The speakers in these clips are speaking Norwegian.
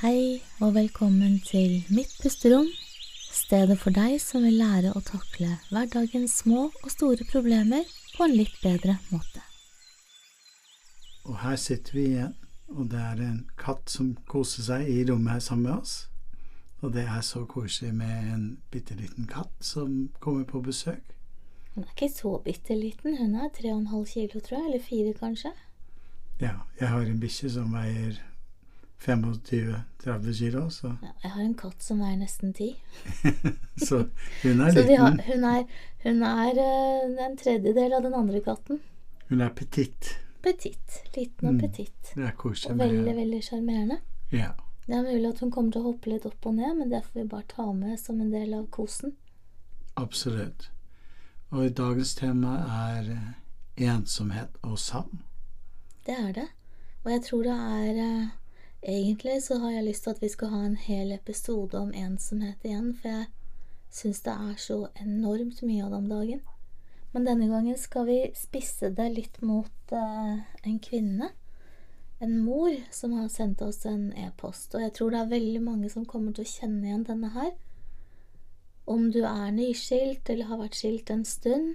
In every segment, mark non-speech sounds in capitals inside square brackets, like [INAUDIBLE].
Hei og velkommen til Mitt pusterom, stedet for deg som vil lære å takle hverdagens små og store problemer på en litt bedre måte. Og her sitter vi igjen, og det er en katt som koser seg i rommet her sammen med oss. Og det er så koselig med en bitte liten katt som kommer på besøk. Hun er ikke så bitte liten, hun er tre og en halv kilo, tror jeg, eller fire kanskje. Ja, jeg har en bikkje som veier 25-30 kilo, så, Ja, jeg har en katt som er nesten ti. [LAUGHS] så hun er [LAUGHS] Så har, liten. hun er, hun er uh, en tredjedel av den andre katten. Hun er petit. Petit. Liten og Mm. petit. Det er koselig Og veldig, veldig sjarmerende. Ja. Det er mulig at hun kommer til å hoppe litt opp og ned, men det får vi bare ta med som en del av kosen. Absolutt. Og dagens tema er eh, ensomhet og savn. Det er det. Og jeg tror det er eh, Egentlig så har jeg lyst til at vi skal ha en hel episode om ensomhet igjen, for jeg syns det er så enormt mye av det om dagen. Men denne gangen skal vi spisse det litt mot eh, en kvinne. En mor som har sendt oss en e-post, og jeg tror det er veldig mange som kommer til å kjenne igjen denne her. Om du er nyskilt eller har vært skilt en stund.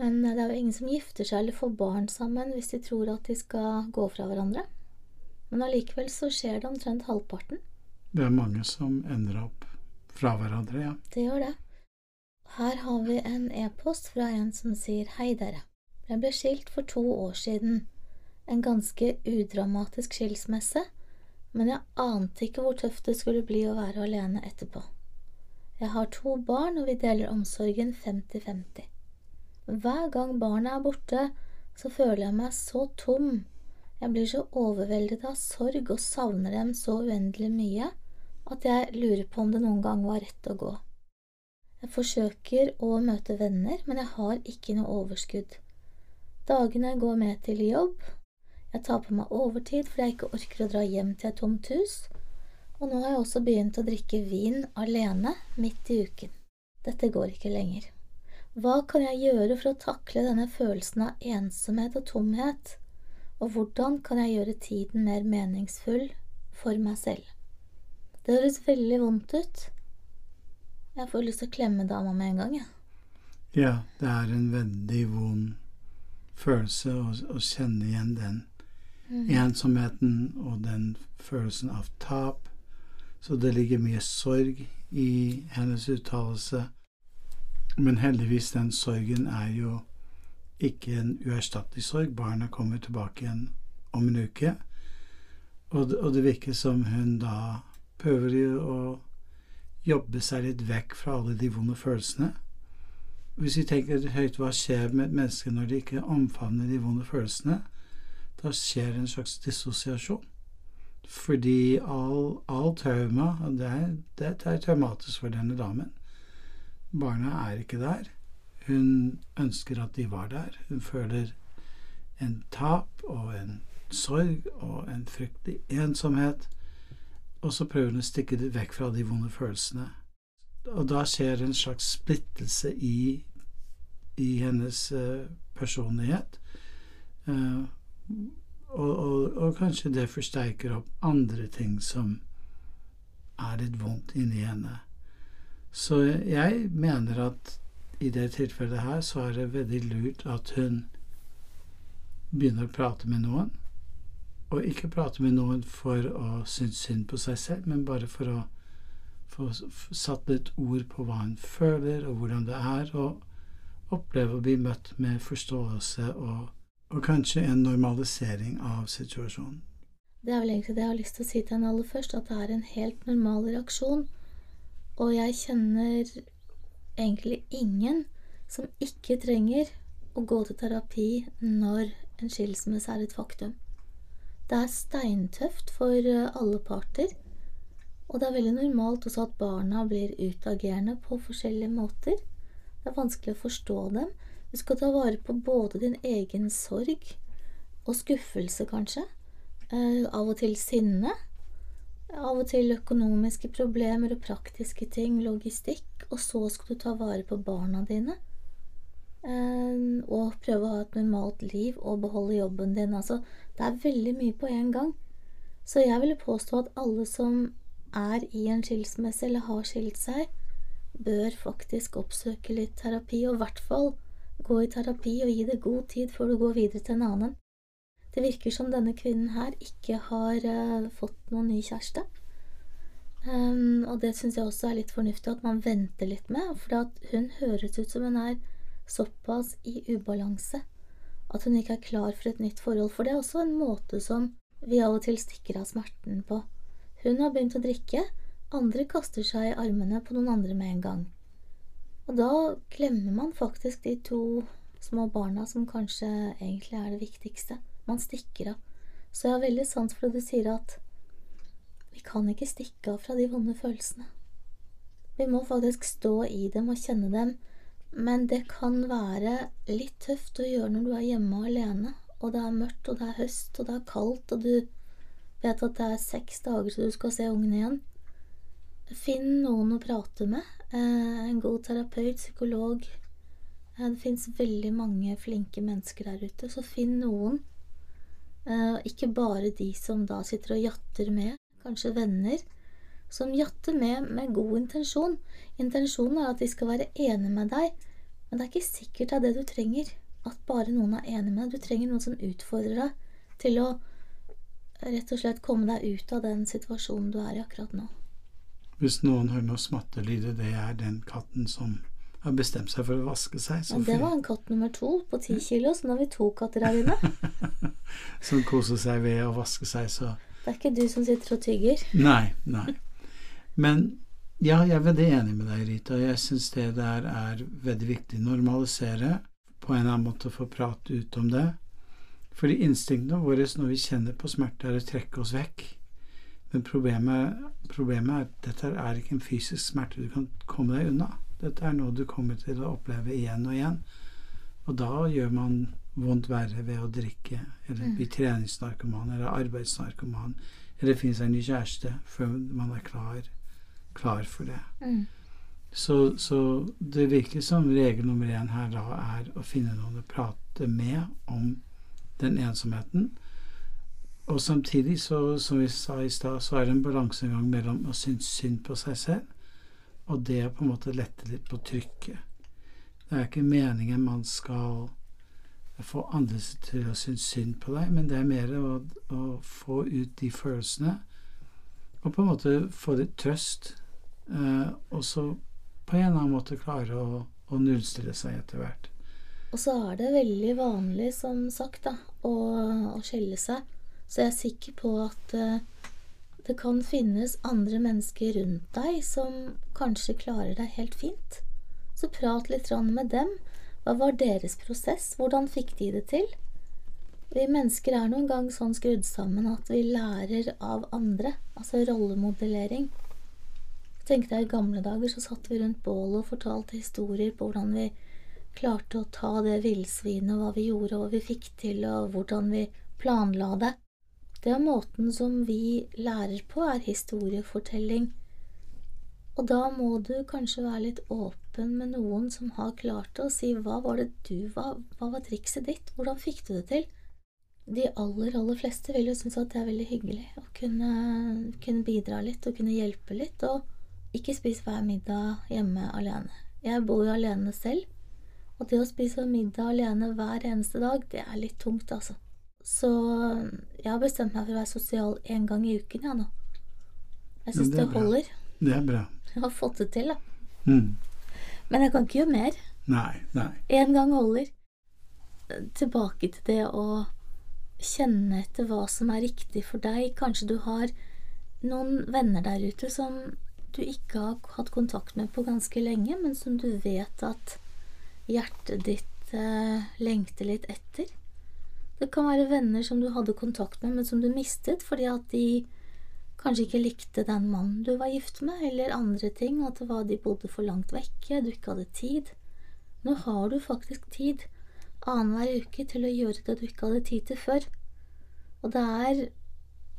Men det er jo ingen som gifter seg eller får barn sammen hvis de tror at de skal gå fra hverandre. Men allikevel så skjer det omtrent halvparten. Det er mange som ender opp fra hverandre, ja. Det gjør det. Her har vi en e-post fra en som sier Hei, dere. Jeg ble skilt for to år siden. En ganske udramatisk skilsmisse, men jeg ante ikke hvor tøft det skulle bli å være alene etterpå. Jeg har to barn, og vi deler omsorgen 50-50. Hver gang barnet er borte, så føler jeg meg så tom. Jeg blir så overveldet av sorg og savner dem så uendelig mye at jeg lurer på om det noen gang var rett å gå. Jeg forsøker å møte venner, men jeg har ikke noe overskudd. Dagene går med til jobb, jeg tar på meg overtid fordi jeg ikke orker å dra hjem til et tomt hus, og nå har jeg også begynt å drikke vin alene midt i uken. Dette går ikke lenger. Hva kan jeg gjøre for å takle denne følelsen av ensomhet og tomhet, og hvordan kan jeg gjøre tiden mer meningsfull for meg selv? Det høres veldig vondt ut. Jeg får lyst til å klemme dama med en gang, jeg. Ja, det er en veldig vond følelse å, å kjenne igjen den ensomheten og den følelsen av tap. Så det ligger mye sorg i hennes uttalelse. Men heldigvis, den sorgen er jo ikke en uerstattelig sorg. Barna kommer tilbake igjen om en uke. Og og det virker som hun da prøver å jobbe seg litt vekk fra alle de vonde følelsene. Hvis vi tenker høyt hva skjer med et menneske når de ikke omfavner de vonde følelsene, da skjer en slags dissosiasjon. Fordi all, all trauma det er, det er traumatisk for denne damen. Barna er ikke der. Hun ønsker at de var der. Hun føler en tap og en sorg og en fryktelig ensomhet. Og så prøver hun å stikke vekk fra de vonde følelsene. Og da skjer en slags splittelse i, i hennes eh, personlighet. Eh, og, og, og kanskje det forsterker opp andre ting som er litt vondt inni henne. Så jeg mener at i det tilfellet her så er det veldig lurt at hun begynner å prate med noen. Og ikke prate med noen for å synes synd på seg selv, men bare for å få satt litt ord på hva hun føler, og hvordan det er, og oppleve å bli møtt med forståelse og, og kanskje en normalisering av situasjonen. Det er vel egentlig det jeg har lyst til å si til henne aller først, at det er en helt normal reaksjon. Og jeg kjenner egentlig ingen som ikke trenger å gå til terapi når en skilsmisse er et faktum. Det er steintøft for eh, alle parter, og det er veldig normalt også at barna blir utagerende på forskjellige måter. Det er vanskelig å forstå dem. Du skal ta vare på både din egen sorg og skuffelse, kanskje. Eh, av og til sinne. Av og til økonomiske problemer og praktiske ting, logistikk. Og så skal du ta vare på barna dine. Eh, og prøve å ha et normalt liv og beholde jobben din. Altså, det er veldig mye på en gang. Så jeg ville påstå at alle som er i en skilsmisse eller har skilt seg, bør faktisk oppsøke litt terapi, og i hvert fall gå i terapi og gi det god tid før du går videre til en annen. Det virker som denne kvinnen her ikke har uh, fått noen ny kjæreste. Um, og det syns jeg også er litt fornuftig at man venter litt med, for hun høres ut som hun er såpass i ubalanse at hun ikke er klar for et nytt forhold. For det er også en måte som vi av og til stikker av smerten på. Hun har begynt å drikke, andre kaster seg i armene på noen andre med en gang. Og da glemmer man faktisk de to små barna som kanskje egentlig er det viktigste. Man stikker av. Så jeg har veldig sans for det du sier at vi kan ikke stikke av fra de vonde følelsene. Vi må faktisk stå i dem og kjenne dem, men det kan være litt tøft å gjøre når du er hjemme alene, og det er mørkt, og det er høst, og det er kaldt, og du vet at det er seks dager til du skal se ungen igjen. Finn noen å prate med. Eh, en god terapeut, psykolog. Eh, det fins veldig mange flinke mennesker der ute, så finn noen ikke bare de som da sitter og jatter med, kanskje venner, som jatter med med god intensjon. Intensjonen er at de skal være enige med deg, men det er ikke sikkert det er det du trenger. At bare noen er enig med deg. Du trenger noen som utfordrer deg til å rett og slett komme deg ut av den situasjonen du er i akkurat nå. Hvis noen hører noe smattelyd, det er den katten som har bestemt seg for å vaske seg. Men det var en katt nummer to på ti kilo, så nå har vi to katter her inne. [LAUGHS] som koser seg ved å vaske seg, så Det er ikke du som sitter og tygger? Nei, nei. Men ja, jeg er veldig enig med deg, Rita. Jeg syns det der er veldig viktig. Normalisere. På en eller annen måte få prate ut om det. Fordi instinktene våre når vi kjenner på smerte, er å trekke oss vekk. Men problemet, problemet er at dette er ikke en fysisk smerte du kan komme deg unna. Dette er noe du kommer til å oppleve igjen og igjen. Og da gjør man vondt verre ved å drikke, eller bli mm. treningsnarkoman, eller arbeidsnarkoman, eller finne seg en ny kjæreste før man er klar, klar for det. Mm. Så, så, det virker som regel nummer én her da er å finne noen å prate med om den ensomheten. Og samtidig, så, som vi sa i stad, så er det en balansegang mellom å synes synd på seg selv og det å på en måte lette litt på trykket. Det er ikke meningen man skal få andre til å synes synd på deg, men det er mer å, å få ut de følelsene og på en måte få litt trøst, eh, og så på en eller annen måte klare å, å nullstille seg etter hvert. Og så er det veldig vanlig, som sagt, da, å, å skjelle seg. Så jeg er sikker på at eh, det kan finnes andre mennesker rundt deg som kanskje klarer deg helt fint. Så prat litt med dem. Hva var deres prosess? Hvordan fikk de det til? Vi mennesker er noen gang sånn skrudd sammen at vi lærer av andre, altså rollemodellering. Tenk deg I gamle dager så satt vi rundt bålet og fortalte historier på hvordan vi klarte å ta det villsvinet, hva vi gjorde, hva vi fikk til, og hvordan vi planla det. Det er måten som vi lærer på, er historiefortelling. Og da må du kanskje være litt åpen med noen som har klart det, og si hva var det du var, hva var trikset ditt, hvordan fikk du det til? De aller, aller fleste vil jo synes at det er veldig hyggelig å kunne, kunne bidra litt og kunne hjelpe litt, og ikke spise hver middag hjemme alene. Jeg bor jo alene selv, og det å spise middag alene hver eneste dag, det er litt tungt, altså. Så jeg har bestemt meg for å være sosial én gang i uken, jeg ja, nå. Jeg syns det, det holder. Det er bra. Jeg har fått det til, da. Mm. Men jeg kan ikke gjøre mer. Nei, nei. Én gang holder. Tilbake til det å kjenne etter hva som er riktig for deg. Kanskje du har noen venner der ute som du ikke har hatt kontakt med på ganske lenge, men som du vet at hjertet ditt eh, lengter litt etter. Det kan være venner som du hadde kontakt med, men som du mistet fordi at de kanskje ikke likte den mannen du var gift med, eller andre ting, at det var de bodde for langt vekke, du ikke hadde tid. Nå har du faktisk tid, annenhver uke, til å gjøre det du ikke hadde tid til før. Og det er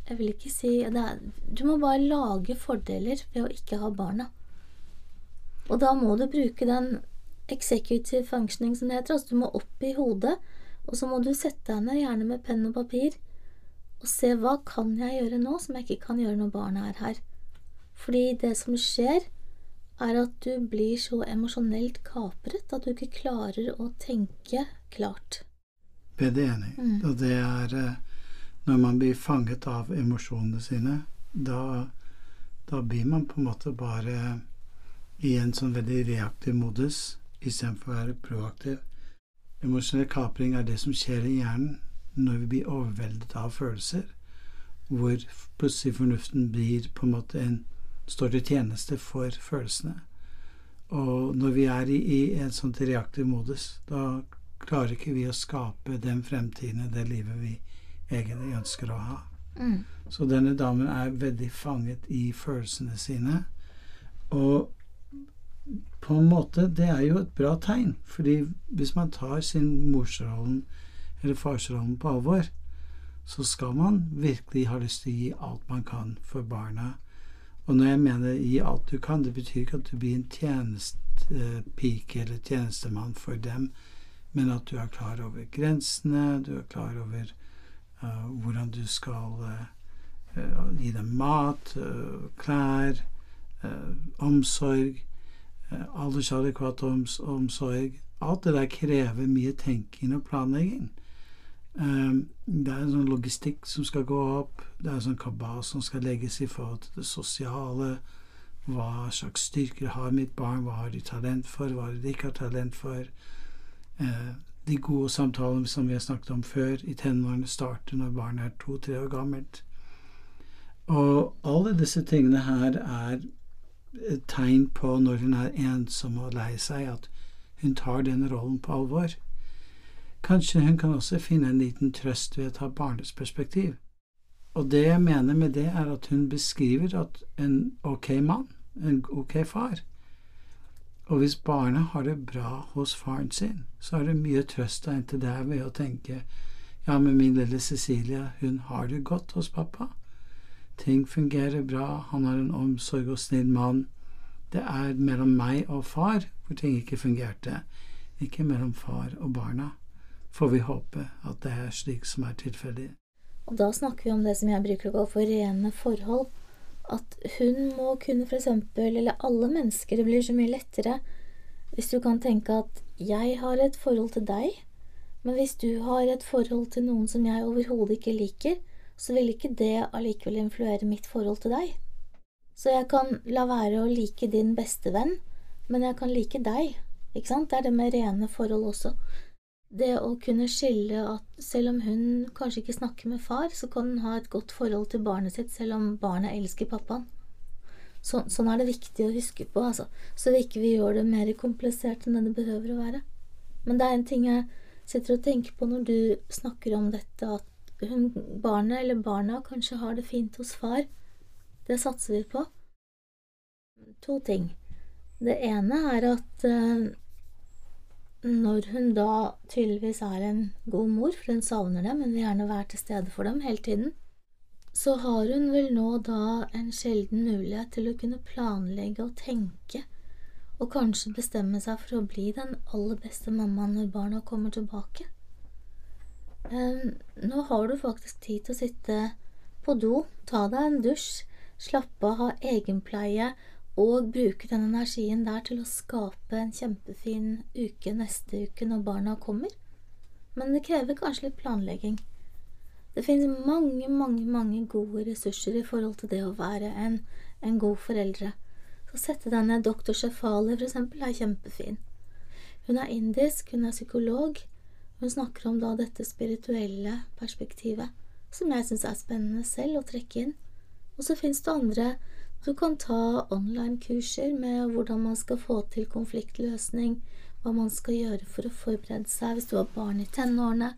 Jeg vil ikke si er, Du må bare lage fordeler ved å ikke ha barna. Og da må du bruke den executive functioning, som det heter. Altså du må opp i hodet og så må du sette deg ned, gjerne med penn og papir, og se hva kan jeg gjøre nå som jeg ikke kan gjøre når barna er her. Fordi det som skjer, er at du blir så emosjonelt kapret at du ikke klarer å tenke klart. Veldig enig. Mm. Og det er eh, når man blir fanget av emosjonene sine, da, da blir man på en måte bare i en sånn veldig reaktiv modus istedenfor å være proaktiv. Emosjonell kapring er det som skjer i hjernen når vi blir overveldet av følelser, hvor plutselig fornuften blir på en måte en står til tjeneste for følelsene. Og når vi er i, i en sånn reaktiv modus, da klarer ikke vi å skape den fremtiden, det livet vi egentlig ønsker å ha. Mm. Så denne damen er veldig fanget i følelsene sine. Og på en måte, det er jo et bra tegn. fordi hvis man tar sin morsrollen eller farsrollen på alvor, så skal man virkelig ha lyst til å gi alt man kan for barna. Og når jeg mener gi alt du kan, det betyr ikke at du blir en tjenestepike eller tjenestemann for dem, men at du er klar over grensene, du er klar over uh, hvordan du skal uh, gi dem mat, uh, klær, omsorg aldersadekvat omsorg. Alt det der krever mye tenking og planlegging. Eh, det er en sånn logistikk som skal gå opp, det er en sånn kabas som skal legges i forhold til det sosiale. Hva slags styrker har mitt barn, hva har de talent for, hva har de ikke har talent for? Eh, de gode samtalene som vi har snakket om før, i tenårene starter når barnet er to-tre år gammelt. Og alle disse tingene her er tegn på når hun er ensom og lei seg, at hun tar den rollen på alvor. Kanskje hun kan også finne en liten trøst ved å ta barnets perspektiv. Og det jeg mener med det, er at hun beskriver at en ok mann, en ok far Og hvis barnet har det bra hos faren sin, så er det mye trøst å hente der ved å tenke ja, men min lille Cecilia, hun har det godt hos pappa. Ting fungerer bra, han har en omsorg og snill mann. Det er mellom meg og far hvor ting ikke fungerte, ikke mellom far og barna. Får vi håpe at det er slik som er tilfellet. Og da snakker vi om det som jeg bruker å gå for rene forhold. At hun må kunne eksempel, eller alle mennesker, det blir så mye lettere hvis du kan tenke at jeg har et forhold til deg, men hvis du har et forhold til noen som jeg overhodet ikke liker, så vil ikke det allikevel influere mitt forhold til deg. Så jeg kan la være å like din beste venn, men jeg kan like deg, ikke sant? Det er det med rene forhold også. Det å kunne skille at selv om hun kanskje ikke snakker med far, så kan hun ha et godt forhold til barnet sitt selv om barnet elsker pappaen. Så, sånn er det viktig å huske på, altså, så vi ikke gjør det mer komplisert enn det behøver å være. Men det er en ting jeg sitter og tenker på når du snakker om dette, at hun, barnet eller barna kanskje har det fint hos far. Det satser vi på. To ting. Det ene er at eh, når hun da tydeligvis er en god mor, for hun savner dem, men vil gjerne være til stede for dem hele tiden, så har hun vel nå da en sjelden mulighet til å kunne planlegge og tenke, og kanskje bestemme seg for å bli den aller beste mammaen når barna kommer tilbake. Nå har du faktisk tid til å sitte på do, ta deg en dusj, slappe av, ha egenpleie og bruke den energien der til å skape en kjempefin uke neste uke når barna kommer. Men det krever kanskje litt planlegging. Det finnes mange, mange, mange gode ressurser i forhold til det å være en, en god foreldre. Så sette deg ned. Doktor Shefali, for eksempel, er kjempefin. Hun er indisk, hun er psykolog. Hun snakker om da dette spirituelle perspektivet, som jeg syns er spennende selv å trekke inn. Og så fins det andre du kan ta online-kurser med hvordan man skal få til konfliktløsning, hva man skal gjøre for å forberede seg hvis du har barn i tenårene.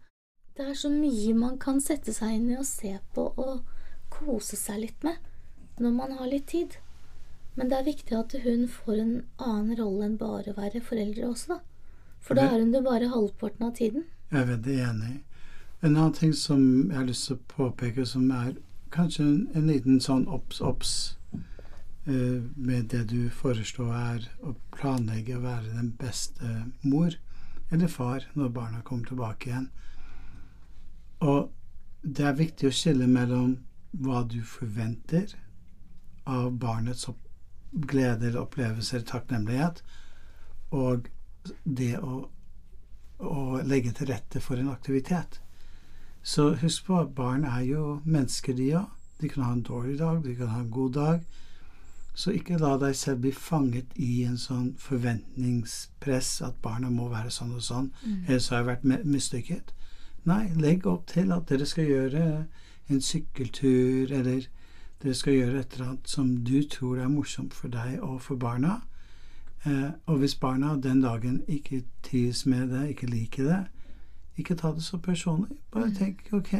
Det er så mye man kan sette seg inn i og se på og kose seg litt med når man har litt tid. Men det er viktig at hun får en annen rolle enn bare å være foreldre også, da. For da er hun det bare halvparten av tiden. Jeg er veldig enig. En annen ting som jeg har lyst til å påpeke, som er kanskje en, en liten sånn obs-obs eh, med det du foreslår, er å planlegge å være den beste mor eller far når barna kommer tilbake igjen. Og det er viktig å skille mellom hva du forventer av barnets glede eller opplevelse eller takknemlighet, og det å, å, legge til rette for en aktivitet. Så husk på at barn er jo mennesker, de òg. De kan ha en dårlig dag, de kan ha en god dag. Så ikke la deg selv bli fanget i en sånn forventningspress at barna må være sånn og sånn, mm. ellers har jeg vært mislykket. Nei, legg opp til at dere skal gjøre en sykkeltur, eller dere skal gjøre et eller annet som du tror er morsomt for deg og for barna. Eh, og hvis barna den dagen ikke trives med det, ikke liker det, ikke ta det så personlig. Bare mm. tenk ok.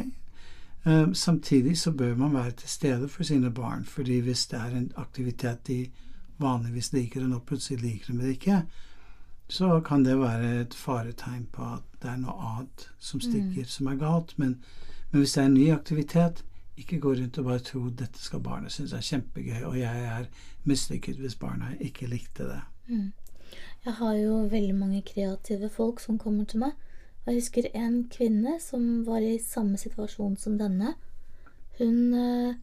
Eh, samtidig så bør man være til stede for sine barn, fordi hvis det er en aktivitet de vanligvis liker, og nå plutselig liker de det ikke, så kan det være et faretegn på at det er noe annet som mm. stikker, mm. som er galt. Men, men, hvis det er en ny aktivitet, ikke gå rundt og bare tro dette skal barnet synes er kjempegøy, og jeg er mislykket hvis barna ikke likte det. Mm. Jeg har jo veldig mange kreative folk som kommer til meg. Jeg husker en kvinne som var i samme situasjon som denne. Hun eh,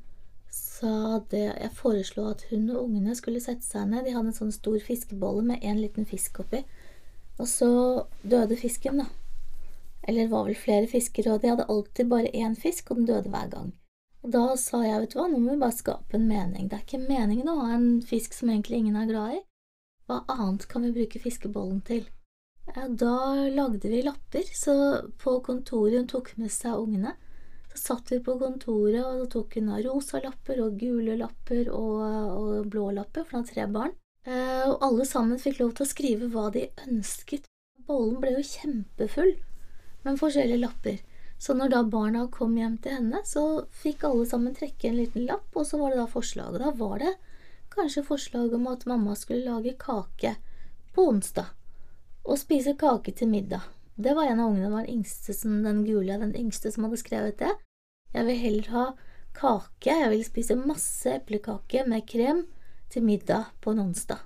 sa det Jeg foreslo at hun og ungene skulle sette seg ned. De hadde en sånn stor fiskebolle med en liten fisk oppi. Og så døde fisken, da. Eller var vel flere fisker, og de hadde alltid bare én fisk, og den døde hver gang. Og da sa jeg, vet du hva, nå må vi bare skape en mening. Det er ikke meningen å ha en fisk som egentlig ingen er glad i. Hva annet kan vi bruke fiskebollen til? Da lagde vi lapper, så på kontoret hun tok med seg ungene. Så satt vi på kontoret, og så tok hun rosa lapper og gule lapper og, og blå lapper, for hun har tre barn. Eh, og alle sammen fikk lov til å skrive hva de ønsket. Bollen ble jo kjempefull med forskjellige lapper. Så når da barna kom hjem til henne, så fikk alle sammen trekke en liten lapp, og så var det da forslaget. Da var det kanskje forslag om at mamma skulle lage kake på onsdag, og spise kake til middag. Det var en av ungene, var den yngste som den gule, den yngste som hadde skrevet det. Jeg vil heller ha kake, jeg vil spise masse eplekake med krem til middag på en onsdag.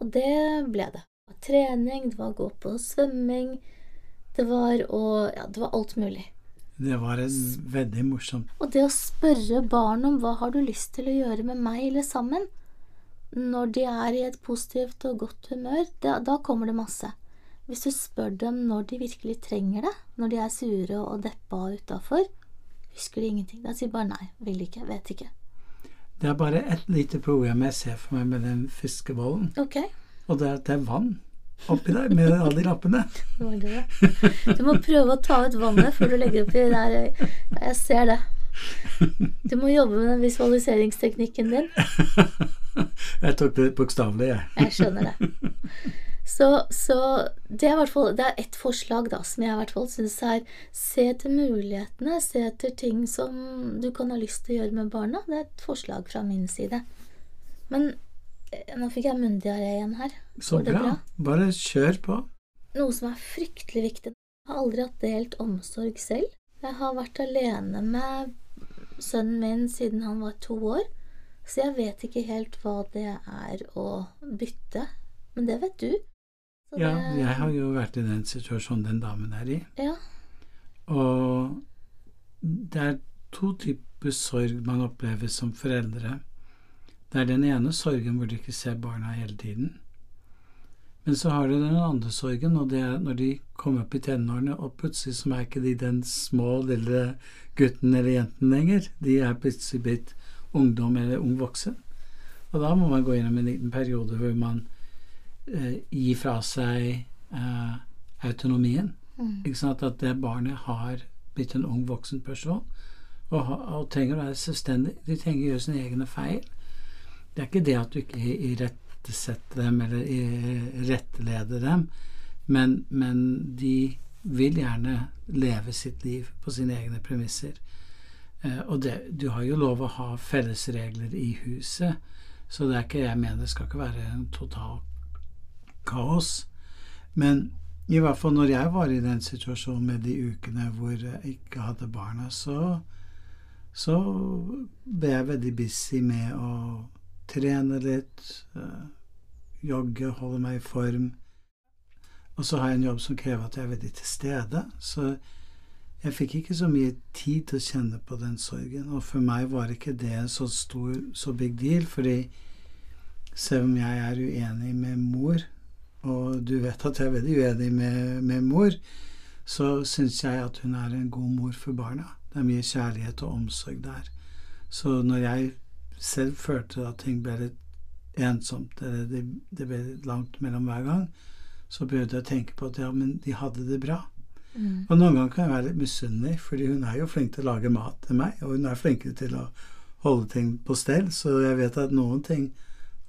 Og det ble det. Det var trening, det var å gå på svømming, det var å Ja, det var alt mulig. Det var en veldig morsomt. Og det å spørre barn om hva har du lyst til å gjøre med meg eller sammen, når de er i et positivt og godt humør, da, da kommer det masse. Hvis du spør dem når de virkelig trenger det, når de er sure og deppa utafor, husker de ingenting. Da sier bare nei, vil ikke, vet ikke. Det er bare et lite problem jeg ser for meg med den fiskebollen, okay. og det er at det er vann oppi der med alle de lappene. Du må prøve å ta ut vannet før du legger oppi der. Jeg ser det. Du må jobbe med den visualiseringsteknikken din. Jeg tok det bokstavelig, jeg. Jeg skjønner det. Så, så, det er hvert fall Det er ett forslag da som jeg i hvert fall syns er Se til mulighetene, se etter ting som du kan ha lyst til å gjøre med barna. Det er et forslag fra min side. Men nå fikk jeg munndiaré igjen her. Så bra. bra. Bare kjør på. Noe som er fryktelig viktig. Jeg har aldri hatt delt omsorg selv. Jeg har vært alene med sønnen min siden han var to år, så jeg vet ikke helt hva det er å bytte. Men det vet du. Så ja, det... jeg har jo vært i den situasjonen den damen er i. Ja. Og det er to typer sorg man opplever som foreldre. Det er den ene sorgen hvor du ikke ser barna hele tiden. Men så har du den andre sorgen, og det er når de kommer opp i tenårene, og plutselig så er ikke de den små, lille gutten eller jenten lenger. De er plutselig blitt ungdom eller ung voksen. Og da må man gå gjennom en liten periode hvor man eh, gir fra seg eh, autonomien. Mm. Ikke sant? At det barnet har blitt en ung voksen person og, og trenger å være selvstendig. De trenger å gjøre sine egne feil. Det er ikke det at du ikke irettesetter dem eller rettleder dem, men, men de vil gjerne leve sitt liv på sine egne premisser. Eh, og det, du har jo lov å ha fellesregler i huset, så det er ikke jeg mener skal ikke være en total kaos. Men i hvert fall når jeg var i den situasjonen med de ukene hvor jeg ikke hadde barna, så, så ble jeg veldig busy med å trene litt, uh, jogge, holde meg i form. Og så har jeg en jobb som krever at jeg er veldig til stede. Så jeg fikk ikke så mye tid til å kjenne på den sorgen. Og for meg var ikke det så stor, så big deal, fordi selv om jeg er uenig med mor, og du vet at jeg er veldig uenig med, med mor, så syns jeg at hun er en god mor for barna. Det er mye kjærlighet og omsorg der. Så når jeg selv følte at ting ble litt ensomt, eller det, det ble litt langt mellom hver gang, så begynte jeg å tenke på at ja, men de hadde det bra. Mm. Og noen ganger kan jeg være litt misunnelig, fordi hun er jo flink til å lage mat til meg, og hun er flinkere til å holde ting på stell, så jeg vet at noen ting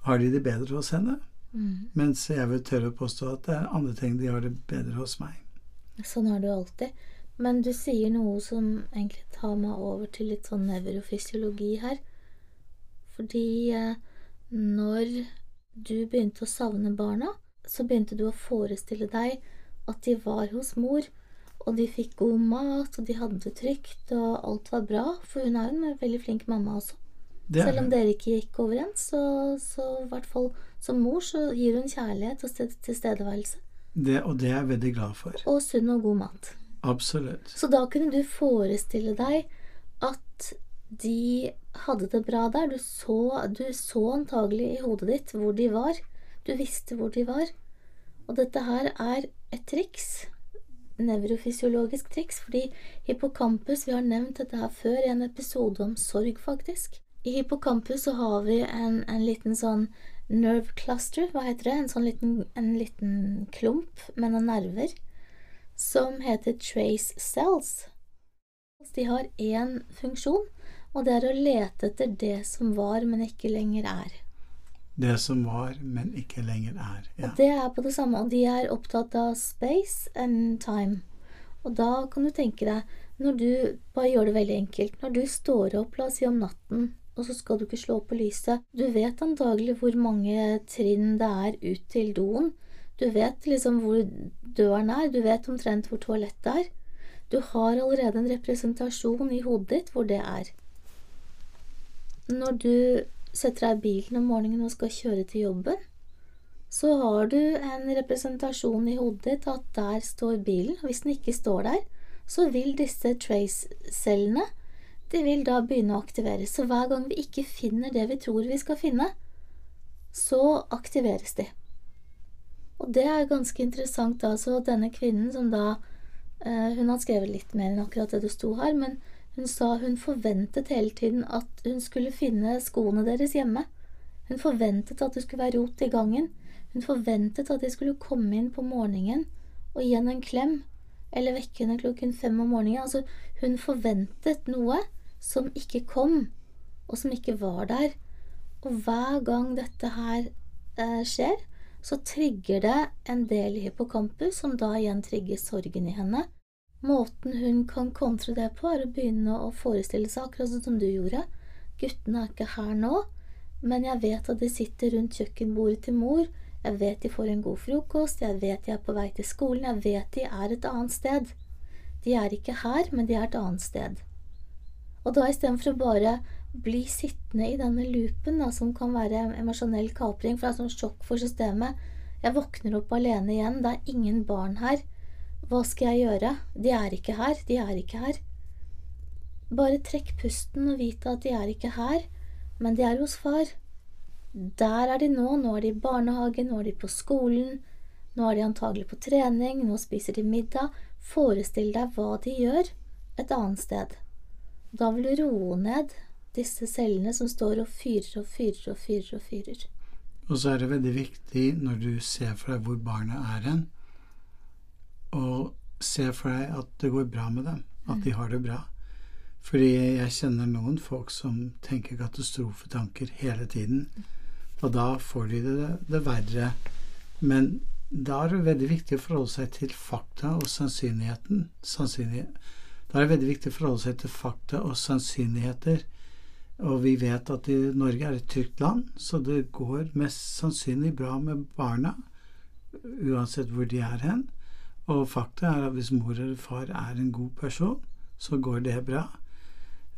har de det bedre hos henne. Mm. Mens jeg vil tørre å påstå at det er andre ting de har det bedre hos meg. Sånn har du alltid. Men du sier noe som egentlig tar meg over til litt sånn nevrofysiologi her. Fordi eh, når du begynte å savne barna, så begynte du å forestille deg at de var hos mor, og de fikk god mat, og de hadde det trygt, og alt var bra. For hun er jo en veldig flink mamma også. Selv om dere ikke gikk overens, så, så i hvert fall som mor så gir hun kjærlighet og sted- tilstedeværelse. Det, og det er jeg veldig glad for. Og sunn og god mat. Absolutt. Så da kunne du forestille deg at de hadde det bra der. Du så, du så antagelig i hodet ditt hvor de var. Du visste hvor de var. Og dette her er et triks. Nevrofysiologisk triks, fordi hippocampus Vi har nevnt dette her før i en episode om sorg, faktisk. I hippocampus så har vi en, en liten sånn nerve cluster, hva heter det? En sånn liten, en liten klump med noen nerver som heter trace cells. De har én funksjon, og det er å lete etter det som var, men ikke lenger er. Det som var, men ikke lenger er. Ja. Og det er på det samme, og de er opptatt av space and time. Og da kan du tenke deg, når du bare gjør det veldig enkelt, når du står opp, la oss si om natten, og så skal du ikke slå på lyset, du vet antagelig hvor mange trinn det er ut til doen. Du vet liksom hvor døren er, du vet omtrent hvor toalettet er. Du har allerede en representasjon i hodet ditt hvor det er. Når du setter deg i bilen om morgenen og skal kjøre til jobben, så har du en representasjon i hodet ditt at der står bilen. Hvis den ikke står der, så vil disse trace-cellene de vil da begynne å aktiveres. Så hver gang vi ikke finner det vi tror vi skal finne, så aktiveres de. Og det er ganske interessant, da. Så denne kvinnen som da eh, Hun har skrevet litt mer enn akkurat det det sto her, men hun sa hun forventet hele tiden at hun skulle finne skoene deres hjemme. Hun forventet at det skulle være rot i gangen. Hun forventet at de skulle komme inn på morgenen og gi henne en klem, eller vekke henne klokken fem om morgenen. Altså, hun forventet noe som ikke kom, og som ikke var der. Og hver gang dette her eh, skjer, så trigger det en del i hippocampus, som da igjen trigger sorgen i henne. Måten hun kan kontre det på, er å begynne å forestille seg akkurat sånn som du gjorde. Guttene er ikke her nå, men jeg vet at de sitter rundt kjøkkenbordet til mor. Jeg vet de får en god frokost, jeg vet de er på vei til skolen, jeg vet de er et annet sted. De er ikke her, men de er et annet sted. Og da istedenfor å bare bli sittende i denne loopen, da, som kan være emosjonell kapring, for det er sånn sjokk for systemet Jeg våkner opp alene igjen, det er ingen barn her. Hva skal jeg gjøre? De er ikke her, de er ikke her. Bare trekk pusten og vite at de er ikke her, men de er hos far. Der er de nå, nå er de i barnehagen, nå er de på skolen, nå er de antagelig på trening, nå spiser de middag. Forestill deg hva de gjør et annet sted. Da vil du roe ned disse cellene som står og fyrer og fyrer og fyrer og fyrer. Og så er det veldig viktig når du ser for deg hvor barna er hen, å se for deg at det går bra med dem, at de har det bra. Fordi jeg kjenner noen folk som tenker katastrofetanker hele tiden, og da får de det, det verre. Men da er det veldig viktig å forholde seg til fakta og sannsynligheten. Sannsynlighet. da er det veldig viktig å forholde seg til fakta og sannsynligheter. Og vi vet at i Norge er et trygt land, så det går mest sannsynlig bra med barna, uansett hvor de er hen. Og fakta er at hvis mor eller far er en god person, så går det bra.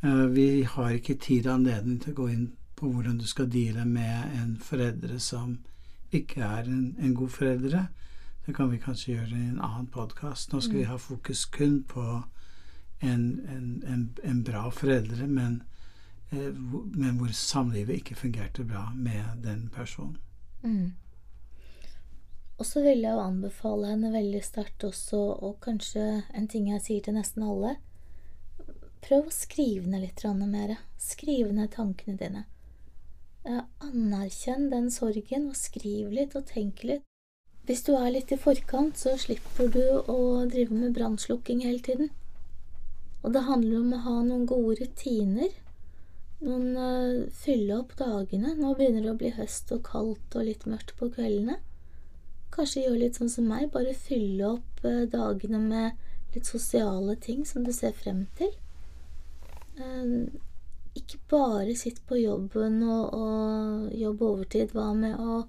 Eh, Vi har ikke tid og anledning til å gå inn på hvordan du skal deale med en foreldre som ikke er en, en god foreldre. Det kan vi kanskje gjøre i en annen podkast. Nå skal vi ha fokus kun på en, en, en, en bra foreldre, men, eh, men hvor samlivet ikke fungerte bra med den personen. Mm. Og så vil jeg jo anbefale henne veldig sterkt også, og kanskje en ting jeg sier til nesten alle Prøv å skrive ned litt mer. Skriv ned tankene dine. Anerkjenn den sorgen, og skriv litt og tenk litt. Hvis du er litt i forkant, så slipper du å drive med brannslukking hele tiden. Og det handler om å ha noen gode rutiner. Noen uh, Fylle opp dagene. Nå begynner det å bli høst og kaldt og litt mørkt på kveldene. Kanskje gjøre litt sånn som meg, bare fylle opp eh, dagene med litt sosiale ting som du ser frem til. Eh, ikke bare sitt på jobben og, og jobbe overtid. Hva med å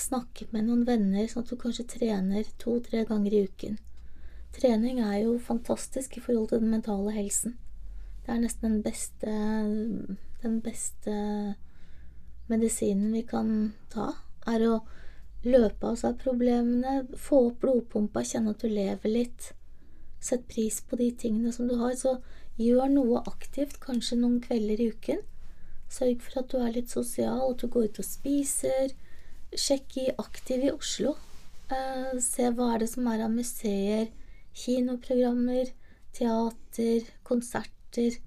snakke med noen venner, sånn at du kanskje trener to-tre ganger i uken? Trening er jo fantastisk i forhold til den mentale helsen. Det er nesten den beste, den beste medisinen vi kan ta, er å løpe av seg problemene, få opp blodpumpa, kjenne at du lever litt. Sett pris på de tingene som du har. Så gjør noe aktivt, kanskje noen kvelder i uken. Sørg for at du er litt sosial, at du går ut og spiser. Sjekk i Aktiv i Oslo. Eh, se hva er det som er av museer, kinoprogrammer, teater, konserter.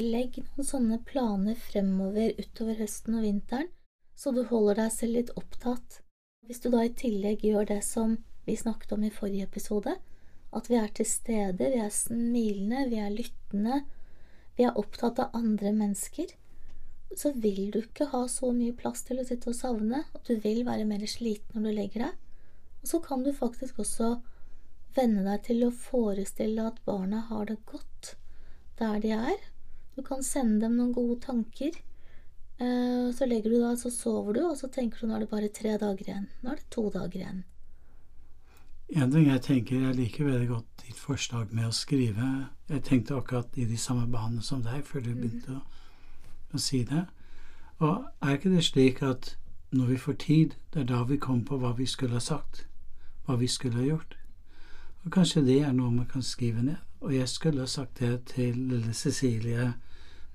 Legg noen sånne planer fremover utover høsten og vinteren, så du holder deg selv litt opptatt. Hvis du da i tillegg gjør det som vi snakket om i forrige episode, at vi er til stede, vi er smilende, vi er lyttende, vi er opptatt av andre mennesker, så vil du ikke ha så mye plass til å sitte og savne, at du vil være mer sliten når du legger deg. Og så kan du faktisk også venne deg til å forestille at barna har det godt der de er. Du kan sende dem noen gode tanker. Eh, så legger du deg, så sover du, og så tenker du nå er det bare tre dager igjen. Nå er det to dager igjen. En ting jeg tenker, jeg liker veldig godt ditt forslag med å skrive. Jeg tenkte akkurat i de samme banene som deg før du begynte å, å, si det. Og er ikke det slik at når vi får tid, det er da vi kommer på hva vi skulle ha sagt, hva vi skulle ha gjort? Og kanskje det er noe man kan skrive ned. Og jeg skulle ha sagt det til lille Cecilie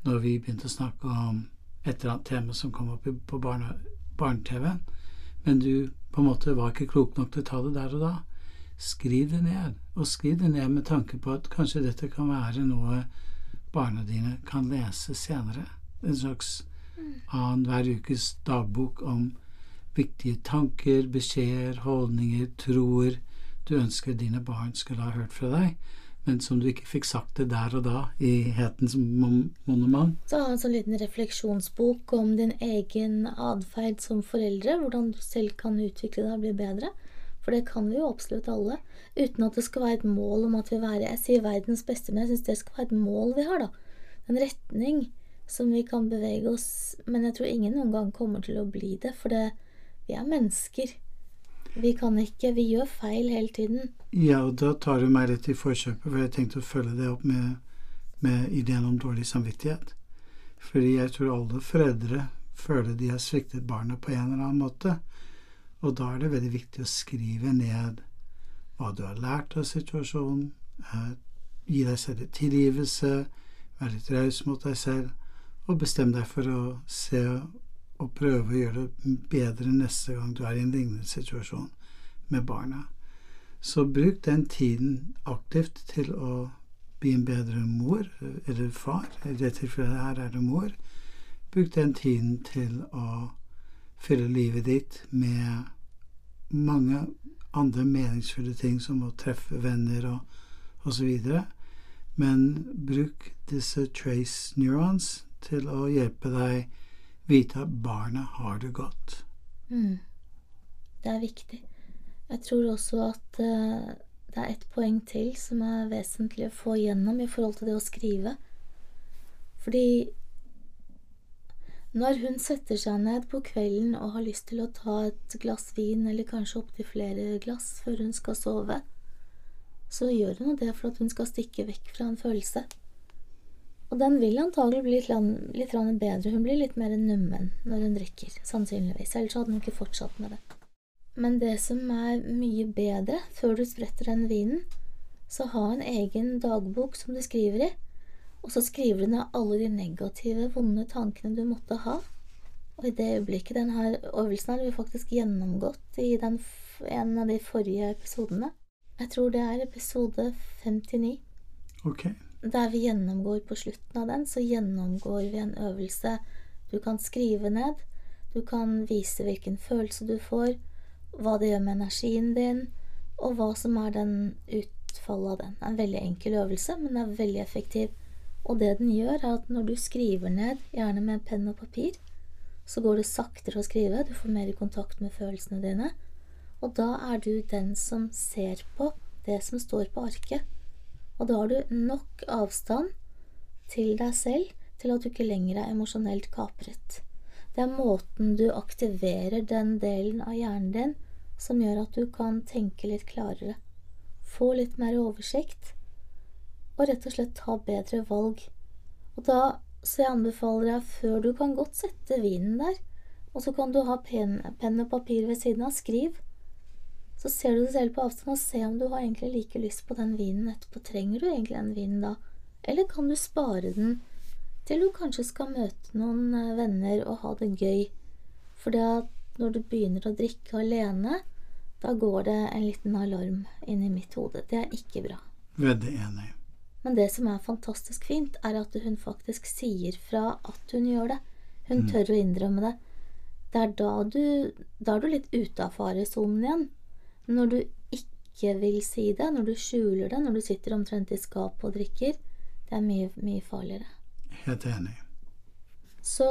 når vi begynte å snakke om et eller annet tema som kom opp på barne-TV, men du på en måte var ikke klok nok til å ta det der og da. Skriv det ned, og skriv det ned med tanke på at kanskje dette kan være noe barna dine kan lese senere. En slags annenhver ukes dagbok om viktige tanker, beskjeder, holdninger, troer du ønsker dine barn skulle ha hørt fra deg, men som du ikke fikk sagt det der og da i hetens monoman. Så ha en sånn liten refleksjonsbok om din egen atferd som foreldre, hvordan du selv kan utvikle deg og bli bedre. For det kan vi jo absolutt alle, uten at det skal være et mål om at vi være Jeg sier verdens beste, men jeg syns det skal være et mål vi har, da. En retning som vi kan bevege oss Men jeg tror ingen noen gang kommer til å bli det, for det, vi er mennesker. Vi kan ikke. Vi gjør feil hele tiden. Ja, og da tar du meg litt i forkjøpet, for jeg tenkte å følge det opp med, med ideen om dårlig samvittighet. Fordi jeg tror alle foreldre føler de har sviktet barnet på en eller annen måte. Og da er det veldig viktig å skrive ned hva du har lært av situasjonen, eh, gi deg selv litt tilgivelse, være litt raus mot deg selv, og bestem deg for å se og prøve å gjøre det bedre neste gang du er i en lignende situasjon med barna. Så bruk den tiden aktivt til å bli en bedre mor eller far. I det tilfellet her er det mor. Bruk den tiden til å fylle livet ditt med mange andre meningsfulle ting, som å treffe venner og osv. Men bruk disse trace neurons til å hjelpe deg vite at barna har det godt. Mm. Det er viktig. Jeg tror også at uh, det er et poeng til som er vesentlig å få igjennom i forhold til det å skrive. Fordi når hun setter seg ned på kvelden og har lyst til å ta et glass vin, eller kanskje opptil flere glass før hun skal sove, så gjør hun det for at hun skal stikke vekk fra en følelse. Og den vil antagelig bli litt, litt bedre. Hun blir litt mer nummen når hun drikker, sannsynligvis. Ellers hadde hun ikke fortsatt med det. Men det som er mye bedre, før du spretter den vinen, så ha en egen dagbok som du skriver i, og så skriver du ned alle de negative, vonde tankene du måtte ha. Og i det øyeblikket denne øvelsen har vi faktisk gjennomgått i den, en av de forrige episodene. Jeg tror det er episode 59. Ok. Der vi gjennomgår på slutten av den, så gjennomgår vi en øvelse du kan skrive ned. Du kan vise hvilken følelse du får, hva det gjør med energien din, og hva som er den utfallet av den. Det er en veldig enkel øvelse, men den er veldig effektiv. Og det den gjør, er at når du skriver ned, gjerne med penn og papir, så går det saktere å skrive, du får mer kontakt med følelsene dine, og da er du den som ser på det som står på arket. Og da har du nok avstand til deg selv til at du ikke lenger er emosjonelt kapret. Det er måten du aktiverer den delen av hjernen din som gjør at du kan tenke litt klarere, få litt mer oversikt, og rett og slett ta bedre valg. Og da så jeg anbefaler deg før du kan godt sette vinen der, og så kan du ha penn, pen og papir ved siden av, skriv. Så ser du deg selv på avstand og se om du har egentlig like lyst på den vinen etterpå. Trenger du egentlig den vinen da, eller kan du spare den til du kanskje skal møte noen eh, venner og ha det gøy? For det at når du begynner å drikke alene, da går det en liten alarm inn i mitt hode. Det er ikke bra. Veldig enig. Men det som er fantastisk fint, er at hun faktisk sier fra at hun gjør det. Hun mm. tør å innrømme det. Det er da du Da er du litt ute av faresonen igjen. Når du ikke vil si det, når du skjuler det, når du sitter omtrent i skapet og drikker, det er mye, mye farligere. Helt enig. Så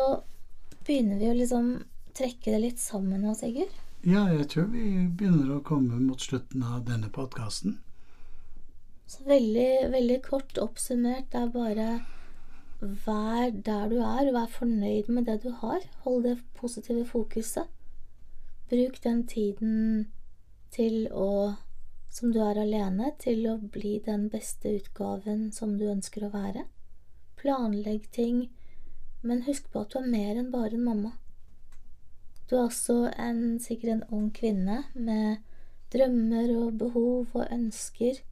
begynner vi å liksom trekke det litt sammen nå, Sigurd? Ja, jeg tror vi begynner å komme mot slutten av denne podkasten. Så veldig, veldig kort oppsummert, det er bare vær der du er, vær fornøyd med det du har. Hold det positive fokuset. Bruk den tiden til å som du er alene, til å bli den beste utgaven som du ønsker å være. Planlegg ting, men husk på at du er mer enn bare en mamma. Du er også en, sikkert en ung kvinne med drømmer og behov og ønsker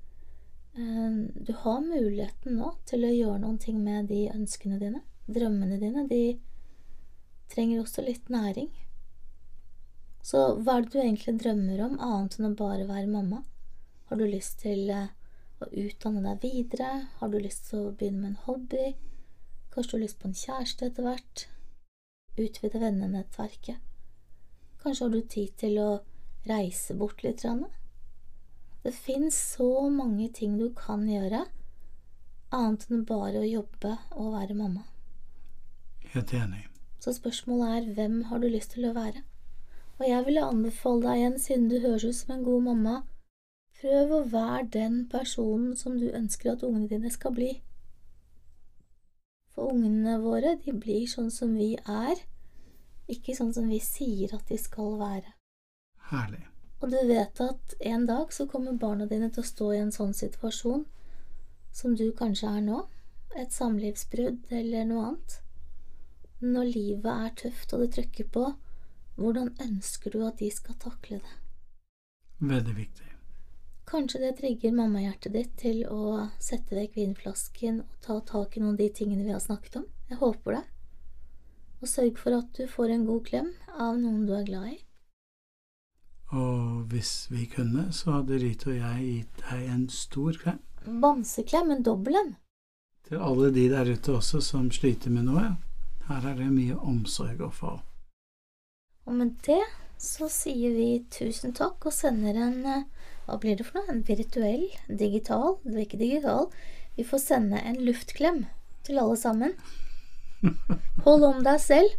Ehm, du har muligheten nå til å gjøre noen ting med de ønskene dine. Drømmene dine, de trenger også litt næring. Så hva er det du egentlig drømmer om, annet enn å bare være mamma? Har du lyst til eh, å utdanne deg videre? Har du lyst til å begynne med en hobby? Kanskje du har lyst på en kjæreste etter hvert? Utvide vennenettverket? Kanskje har du tid til å reise bort litt? Rane? Det fins så mange ting du kan gjøre, annet enn bare å jobbe og være mamma. Helt enig. Så spørsmålet er hvem har du lyst til å være? Og jeg ville anbefale deg igjen, siden du høres ut som en god mamma, prøv å være den personen som du ønsker at ungene dine skal bli. For ungene våre, de blir sånn som vi er, ikke sånn som vi sier at de skal være. Herlig. Og du vet at en dag så kommer barna dine til å stå i en sånn situasjon som du kanskje er nå, et samlivsbrudd eller noe annet. Når livet er tøft og det trykker på, hvordan ønsker du at de skal takle det? Veldig viktig. Kanskje det trigger mammahjertet ditt til å sette vekk vinflasken og ta tak i noen av de tingene vi har snakket om. Jeg håper det. Og sørg for at du får en god klem av noen du er glad i. Og hvis vi kunne, så hadde Rita og jeg gitt deg en stor klem. Bamseklem, en dobbel en. Til alle de der ute også som sliter med noe. Her er det mye omsorg å få. Og med det så sier vi tusen takk og sender en eh, Hva blir det for noe? En virtuell? Digital? Det er ikke digital. Vi får sende en luftklem til alle sammen. [LAUGHS] Hold om deg selv,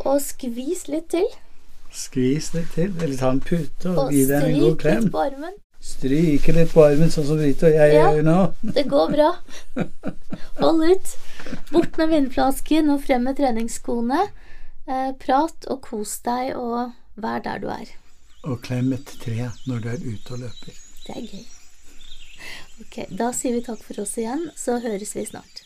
og skvis litt til. Skvis litt til, eller ta en pute og, og gi deg en god klem. Litt på armen. Stryke litt på armen, sånn som Rita og jeg ja, gjør nå. det går bra. [LAUGHS] Hold ut. Bort med vindflasken og frem med treningsskoene. Eh, prat og kos deg, og vær der du er. Og klem et tre når du er ute og løper. Det er gøy. Ok, Da sier vi takk for oss igjen, så høres vi snart.